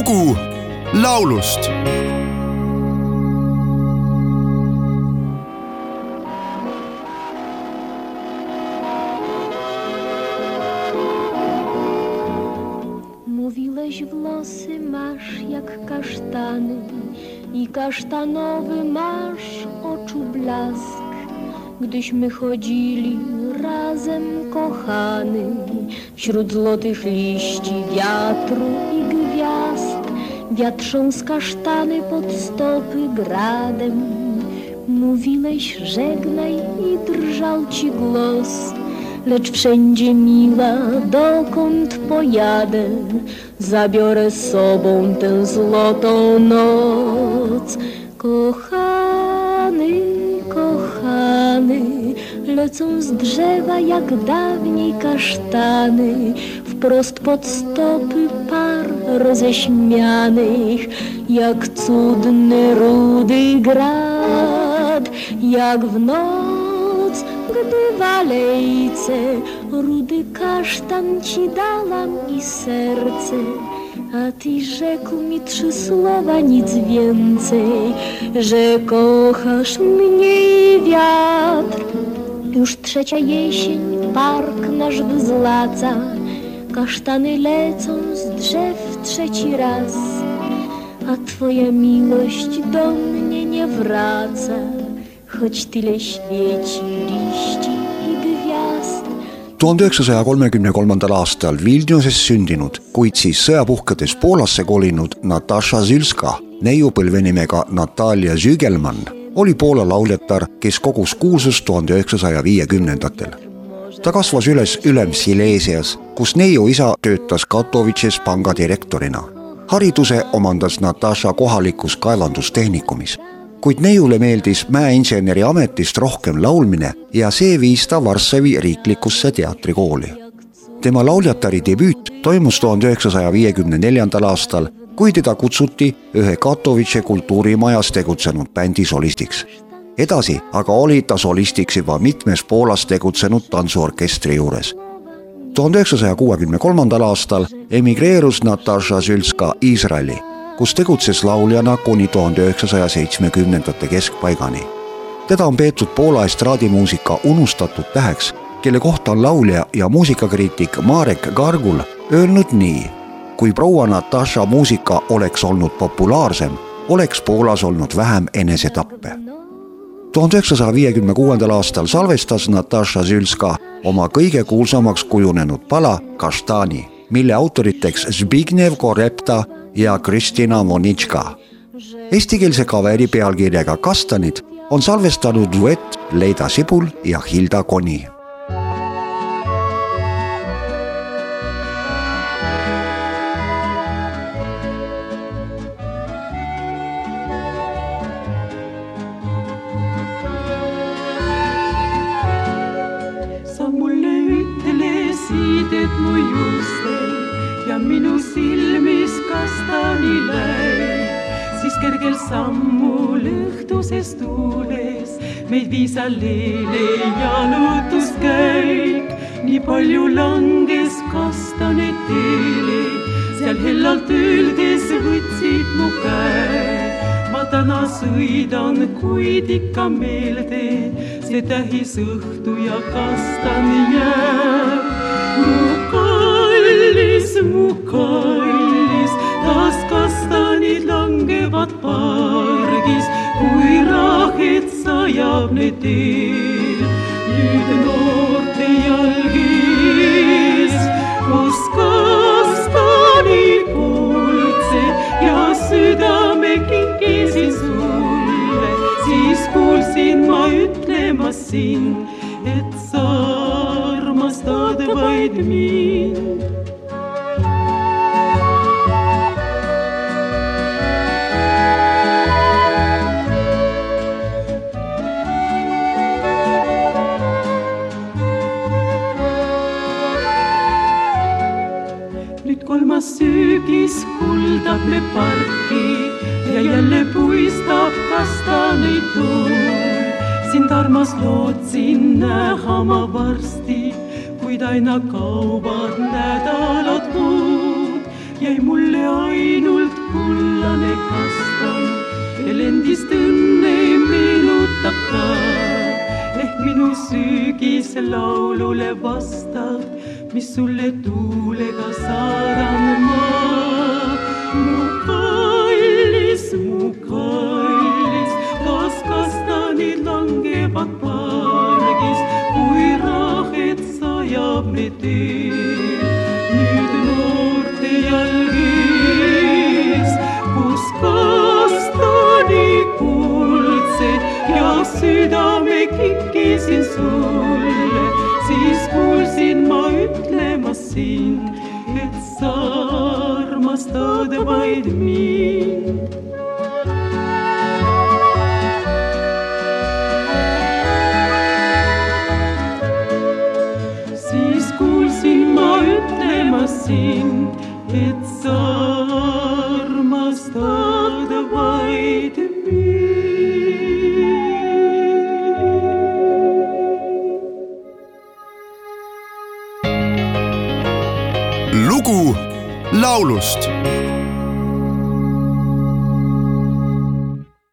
lugu laulust włosy masz jak kasztany i kasztanowy masz oczu blask. Gdyśmy chodzili razem kochany wśród złotych liści wiatru wiatrzą z kasztany pod stopy gradem. Mówiłeś żegnaj i drżał ci głos. Lecz wszędzie miła, dokąd pojadę, zabiorę sobą tę złotą noc. Kochany, kochany, lecą z drzewa jak dawniej kasztany, wprost pod stopy par roześmianych, jak cudny rudy grad, jak w noc gdy w alejce rudy kasztan ci dałam i serce, a ty rzekł mi trzy słowa, nic więcej, że kochasz mnie i wiatr. Już trzecia jesień, park nasz wzlaca, kasztany lecą z drzew trzeci raz, a twoja miłość do mnie nie wraca. Choć tyle świeci liści i gwiazd. tuhande üheksasaja kolmekümne kolmandal aastal Vilniuses sündinud, kuid siis sõja puhkedes Poolasse kolinud Natasha Zülska, neiupõlve nimega Natalja Zügelmann, oli Poola lauljatar, kes kogus kuulsust tuhande üheksasaja viiekümnendatel. ta kasvas üles Ülem-Silesias, kus neiu isa töötas Katowices panga direktorina. hariduse omandas Natasha kohalikus kaevandustehnikumis kuid neiule meeldis mäeinseneri ametist rohkem laulmine ja see viis ta Varssavi riiklikusse teatrikooli. tema lauljatari debüüt toimus tuhande üheksasaja viiekümne neljandal aastal, kui teda kutsuti ühe Katowice kultuurimajas tegutsenud bändi solistiks. edasi aga oli ta solistiks juba mitmes Poolas tegutsenud tantsuorkestri juures tuhande üheksasaja kuuekümne kolmandal aastal emigreerus Natasha Zülska Iisraeli kus tegutses lauljana kuni tuhande üheksasaja seitsmekümnendate keskpaigani. teda on peetud Poola estraadimuusika unustatud täheks, kelle kohta on laulja ja muusikakriitik Marek Gargul öelnud nii. Kui proua Natasha muusika oleks olnud populaarsem, oleks Poolas olnud vähem enesetappe. tuhande üheksasaja viiekümne kuuendal aastal salvestas Natasha Zülska oma kõige kuulsamaks kujunenud pala Kaštani, mille autoriteks Zbigniew Korepta ja Kristina Monitška. Eestikeelse kaveri pealkirjaga Kastanid on salvestanud duett Leida Sibul ja Hilda Koni et mu juustel ja minu silmis kastanile, siis kergel sammul õhtuses tuules meid viis alleele jalutuskäik. nii palju langes kastaneid teele, seal hellalt öeldes võtsid mu käe. ma täna sõidan, kuid ikka meelde see tähisõhtu ja kastan jääb. Teel. nüüd noorte jalgis, kus kastanid kuldsed ja südame kinkisin sulle, siis kuulsin ma ütlemas sind, et sa armastad vaid mind. Nüüd kolmas sügis kuldab me parki ja jälle puistab kastaneid tuul. sind armas lootsin näha ma varsti, kuid aina kaovad nädalad kuud. jäi mulle ainult kullane kastan veel endist õnne meenutab ta minu sügislaulule vastab, mis sulle tuulega saadan ma. mu kallis, mu kallis, kas kastanid langevad pargis, kui rahet sajab me teel kikkisin sulle, siis kuulsin ma ütlemas sind, et sa armastad vaid mind. siis kuulsin ma ütlemas sind, et sa lugu laulust